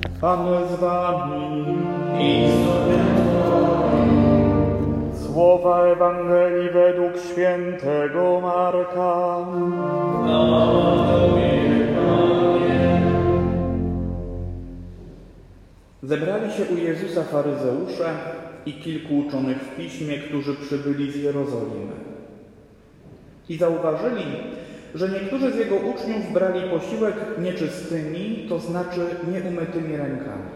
Pan z wami. Słowa Ewangelii według świętego Marka. Zebrali się u Jezusa faryzeusze i kilku uczonych w piśmie, którzy przybyli z Jerozolimy. I zauważyli, że niektórzy z jego uczniów brali posiłek nieczystymi, to znaczy nieumytymi rękami.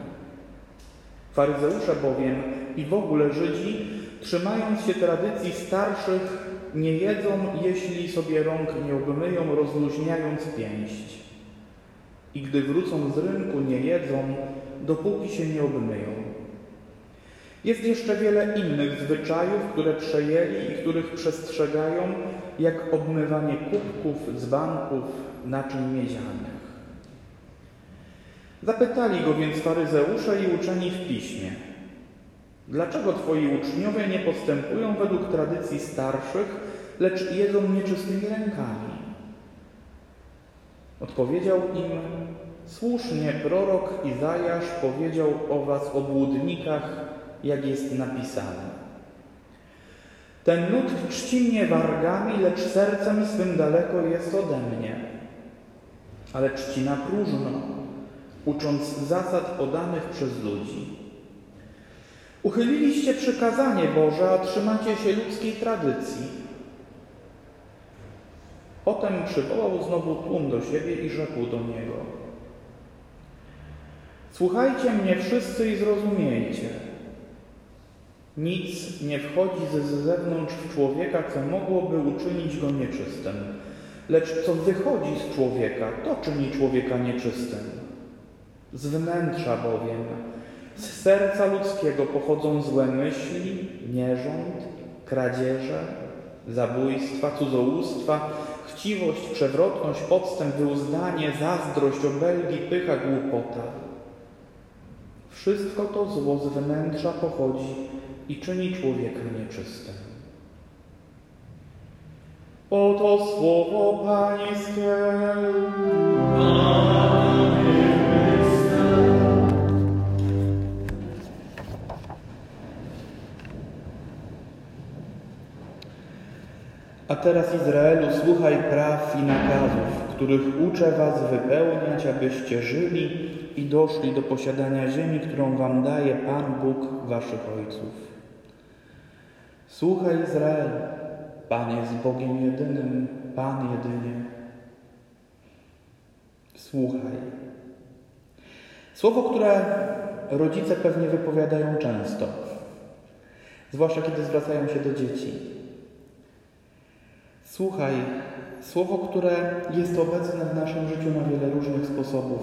Faryzeusze bowiem i w ogóle Żydzi, trzymając się tradycji starszych, nie jedzą, jeśli sobie rąk nie obmyją, rozluźniając pięść. I gdy wrócą z rynku, nie jedzą, dopóki się nie obmyją. Jest jeszcze wiele innych zwyczajów, które przejęli i których przestrzegają, jak obmywanie kubków, dzbanków, naczyń miedzianych. Zapytali go więc faryzeusze i uczeni w piśmie: Dlaczego twoi uczniowie nie postępują według tradycji starszych, lecz jedzą nieczystymi rękami? Odpowiedział im: Słusznie prorok Izajasz powiedział o was obłudnikach, jak jest napisane. Ten lud czci mnie wargami, lecz sercem swym daleko jest ode mnie. Ale czci na próżno, ucząc zasad podanych przez ludzi. Uchyliliście przykazanie Boże, a trzymacie się ludzkiej tradycji. Potem przywołał znowu tłum do siebie i rzekł do niego: Słuchajcie mnie wszyscy i zrozumiejcie. Nic nie wchodzi z zewnątrz w człowieka, co mogłoby uczynić go nieczystym. Lecz co wychodzi z człowieka, to czyni człowieka nieczystym. Z wnętrza bowiem, z serca ludzkiego pochodzą złe myśli, nierząd, kradzieże, zabójstwa, cudzołóstwa, chciwość, przewrotność, podstęp, wyuzdanie, zazdrość, obelgi, pycha, głupota. Wszystko to zło z wnętrza pochodzi i czyni człowieka nieczystym. Oto słowo Pańskie. A teraz Izraelu, słuchaj praw i nakazów, których uczę was wypełniać, abyście żyli i doszli do posiadania ziemi, którą wam daje Pan Bóg waszych ojców. Słuchaj Izrael, Pan jest Bogiem jedynym, Pan jedynie. Słuchaj. Słowo, które rodzice pewnie wypowiadają często, zwłaszcza kiedy zwracają się do dzieci. Słuchaj, słowo, które jest obecne w naszym życiu na wiele różnych sposobów,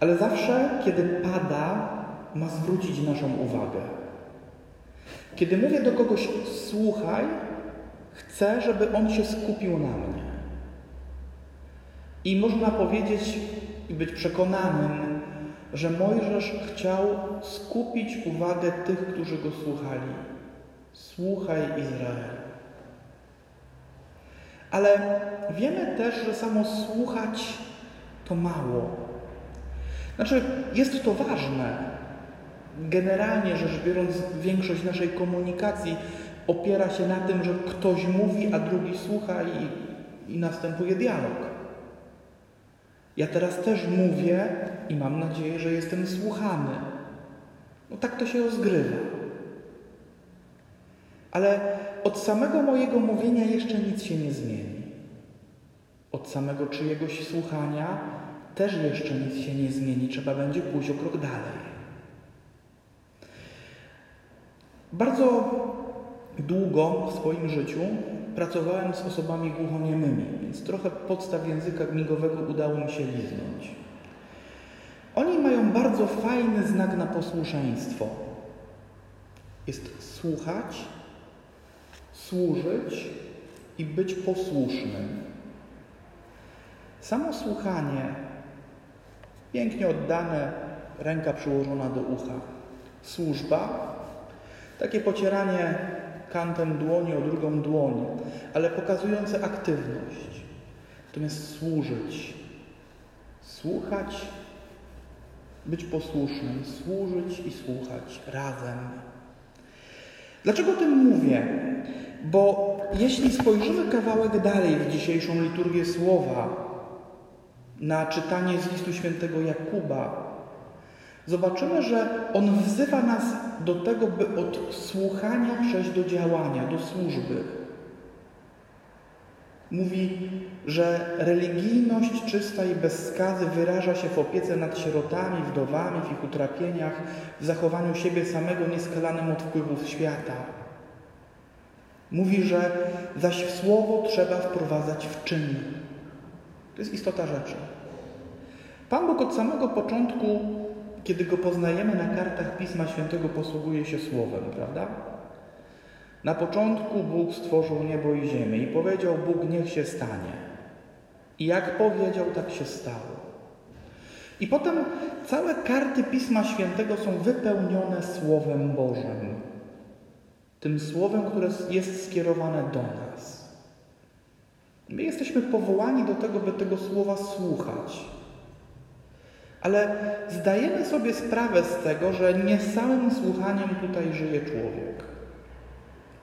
ale zawsze, kiedy pada, ma zwrócić naszą uwagę. Kiedy mówię do kogoś słuchaj, chcę, żeby on się skupił na mnie. I można powiedzieć i być przekonanym, że Mojżesz chciał skupić uwagę tych, którzy go słuchali. Słuchaj Izrael. Ale wiemy też, że samo słuchać to mało. Znaczy, jest to ważne. Generalnie rzecz biorąc, większość naszej komunikacji opiera się na tym, że ktoś mówi, a drugi słucha i, i następuje dialog. Ja teraz też mówię i mam nadzieję, że jestem słuchany. No tak to się rozgrywa. Ale od samego mojego mówienia jeszcze nic się nie zmieni. Od samego czyjegoś słuchania też jeszcze nic się nie zmieni. Trzeba będzie pójść o krok dalej. Bardzo długo w swoim życiu pracowałem z osobami głuchoniemymi, więc trochę podstaw języka migowego udało mi się liznąć. Oni mają bardzo fajny znak na posłuszeństwo. Jest słuchać, służyć i być posłusznym. Samo słuchanie, pięknie oddane, ręka przyłożona do ucha. Służba, takie pocieranie kantem dłoni o drugą dłoń, ale pokazujące aktywność. Natomiast służyć, słuchać być posłusznym, służyć i słuchać razem. Dlaczego o tym mówię? Bo jeśli spojrzymy kawałek dalej w dzisiejszą liturgię słowa, na czytanie z listu świętego Jakuba, zobaczymy, że on wzywa nas do tego, by od słuchania przejść do działania, do służby. Mówi, że religijność czysta i bez skazy wyraża się w opiece nad sierotami, wdowami, w ich utrapieniach, w zachowaniu siebie samego nieskalanym od wpływów świata. Mówi, że zaś słowo trzeba wprowadzać w czyn. To jest istota rzeczy. Pan Bóg od samego początku, kiedy go poznajemy na kartach Pisma Świętego, posługuje się słowem, prawda? Na początku Bóg stworzył niebo i ziemię i powiedział Bóg, niech się stanie. I jak powiedział, tak się stało. I potem całe karty Pisma Świętego są wypełnione Słowem Bożym. Tym Słowem, które jest skierowane do nas. My jesteśmy powołani do tego, by tego Słowa słuchać. Ale zdajemy sobie sprawę z tego, że nie samym słuchaniem tutaj żyje człowiek.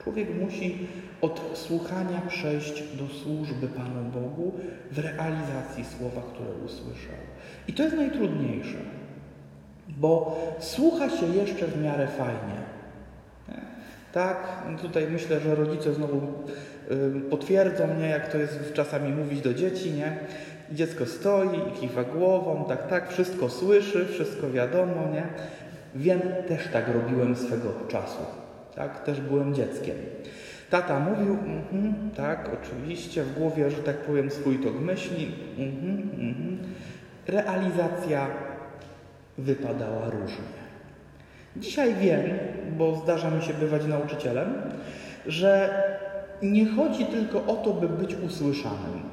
Człowiek musi od słuchania przejść do służby Panu Bogu w realizacji słowa, które usłyszał. I to jest najtrudniejsze, bo słucha się jeszcze w miarę fajnie. Tak, tutaj myślę, że rodzice znowu potwierdzą mnie, jak to jest czasami mówić do dzieci, nie? Dziecko stoi i kiwa głową, tak, tak, wszystko słyszy, wszystko wiadomo, nie? Wiem, też tak robiłem swego czasu. Tak, też byłem dzieckiem. Tata mówił, mm -hmm, tak, oczywiście, w głowie, że tak powiem, swój tok myśli. Mm -hmm, mm -hmm. Realizacja wypadała różnie. Dzisiaj wiem, bo zdarza mi się bywać nauczycielem, że nie chodzi tylko o to, by być usłyszanym.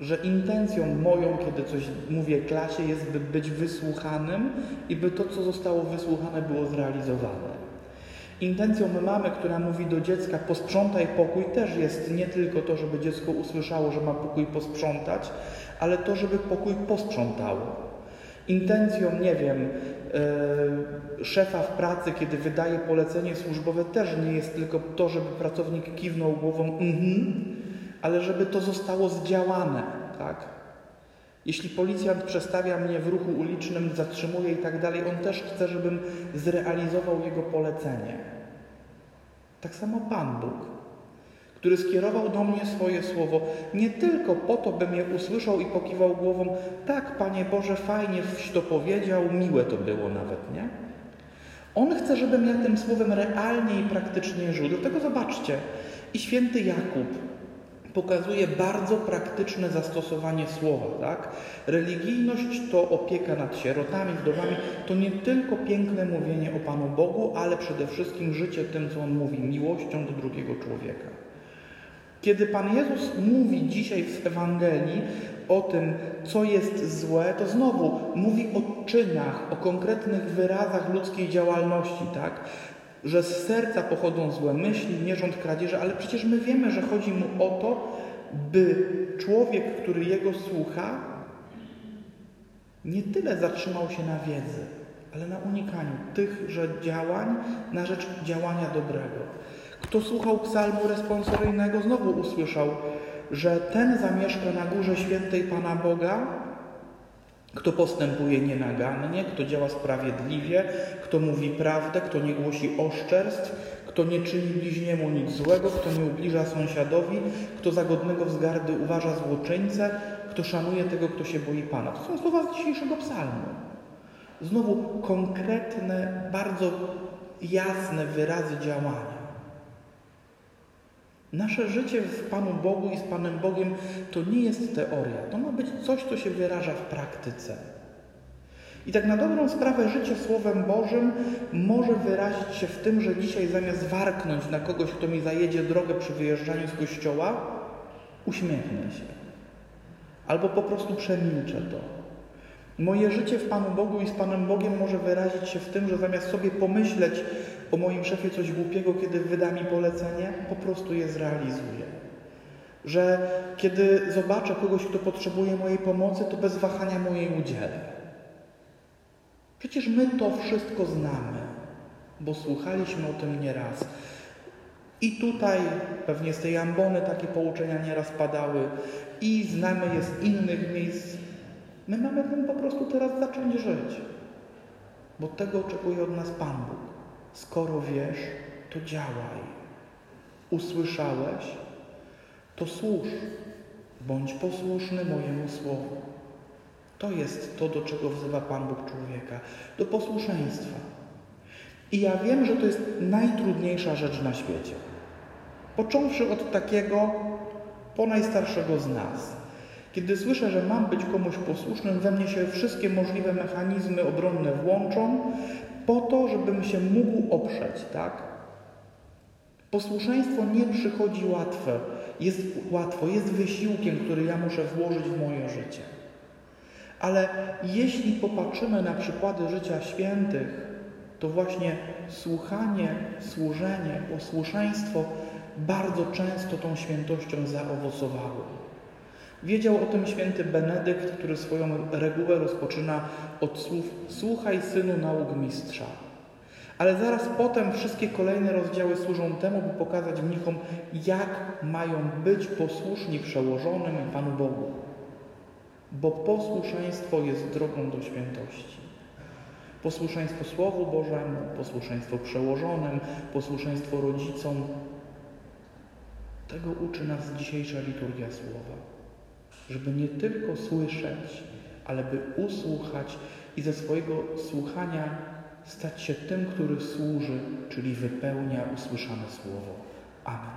Że intencją moją, kiedy coś mówię klasie, jest, by być wysłuchanym i by to, co zostało wysłuchane, było zrealizowane. Intencją mamy, która mówi do dziecka posprzątaj pokój, też jest nie tylko to, żeby dziecko usłyszało, że ma pokój posprzątać, ale to, żeby pokój posprzątało. Intencją, nie wiem, yy, szefa w pracy, kiedy wydaje polecenie służbowe, też nie jest tylko to, żeby pracownik kiwnął głową, mhm, ale żeby to zostało zdziałane, tak? Jeśli policjant przestawia mnie w ruchu ulicznym, zatrzymuje i tak dalej, on też chce, żebym zrealizował jego polecenie. Tak samo Pan Bóg, który skierował do mnie swoje słowo, nie tylko po to, bym je usłyszał i pokiwał głową, tak, Panie Boże, fajnie to powiedział, miłe to było nawet, nie? On chce, żebym ja tym słowem realnie i praktycznie żył. Dlatego zobaczcie, i święty Jakub, pokazuje bardzo praktyczne zastosowanie słowa. Tak? Religijność to opieka nad sierotami, wdowami, to nie tylko piękne mówienie o Panu Bogu, ale przede wszystkim życie tym, co On mówi, miłością do drugiego człowieka. Kiedy Pan Jezus mówi dzisiaj w Ewangelii o tym, co jest złe, to znowu mówi o czynach, o konkretnych wyrazach ludzkiej działalności, tak? że z serca pochodzą złe myśli, nierząd kradzieży, ale przecież my wiemy, że chodzi mu o to, by człowiek, który jego słucha, nie tyle zatrzymał się na wiedzy, ale na unikaniu tychże działań na rzecz działania dobrego. Kto słuchał psalmu responsoryjnego, znowu usłyszał, że ten zamieszka na górze świętej Pana Boga, kto postępuje nienagannie, kto działa sprawiedliwie, kto mówi prawdę, kto nie głosi oszczerstw, kto nie czyni bliźniemu nic złego, kto nie ubliża sąsiadowi, kto za godnego wzgardy uważa złoczyńcę, kto szanuje tego, kto się boi Pana. To są słowa z dzisiejszego psalmu. Znowu konkretne, bardzo jasne wyrazy działania. Nasze życie w Panu Bogu i z Panem Bogiem to nie jest teoria. To ma być coś, co się wyraża w praktyce. I tak na dobrą sprawę życie Słowem Bożym może wyrazić się w tym, że dzisiaj zamiast warknąć na kogoś, kto mi zajedzie drogę przy wyjeżdżaniu z kościoła, uśmiechnę się. Albo po prostu przemilczę to. Moje życie w Panu Bogu i z Panem Bogiem może wyrazić się w tym, że zamiast sobie pomyśleć o moim szefie coś głupiego, kiedy wyda mi polecenie, po prostu je zrealizuję. Że kiedy zobaczę kogoś, kto potrzebuje mojej pomocy, to bez wahania mojej udzielę. Przecież my to wszystko znamy, bo słuchaliśmy o tym nieraz. I tutaj pewnie z tej ambony takie pouczenia nieraz padały i znamy je z innych miejsc. My mamy tym po prostu teraz zacząć żyć, bo tego oczekuje od nas Pan Bóg. Skoro wiesz, to działaj. Usłyszałeś, to służ. Bądź posłuszny mojemu słowu. To jest to, do czego wzywa Pan Bóg człowieka do posłuszeństwa. I ja wiem, że to jest najtrudniejsza rzecz na świecie. Począwszy od takiego po najstarszego z nas. Kiedy słyszę, że mam być komuś posłusznym, we mnie się wszystkie możliwe mechanizmy obronne włączą, po to, żebym się mógł oprzeć, tak? Posłuszeństwo nie przychodzi łatwe, jest łatwo, jest wysiłkiem, który ja muszę włożyć w moje życie. Ale jeśli popatrzymy na przykłady życia świętych, to właśnie słuchanie, służenie, posłuszeństwo bardzo często tą świętością zaowocowało. Wiedział o tym święty Benedykt, który swoją regułę rozpoczyna od słów Słuchaj synu nauk mistrza. Ale zaraz potem wszystkie kolejne rozdziały służą temu, by pokazać mnichom, jak mają być posłuszni przełożonym Panu Bogu. Bo posłuszeństwo jest drogą do świętości. Posłuszeństwo Słowu Bożemu, posłuszeństwo przełożonym, posłuszeństwo rodzicom. Tego uczy nas dzisiejsza liturgia Słowa. Żeby nie tylko słyszeć, ale by usłuchać i ze swojego słuchania stać się tym, który służy, czyli wypełnia usłyszane Słowo. Amen.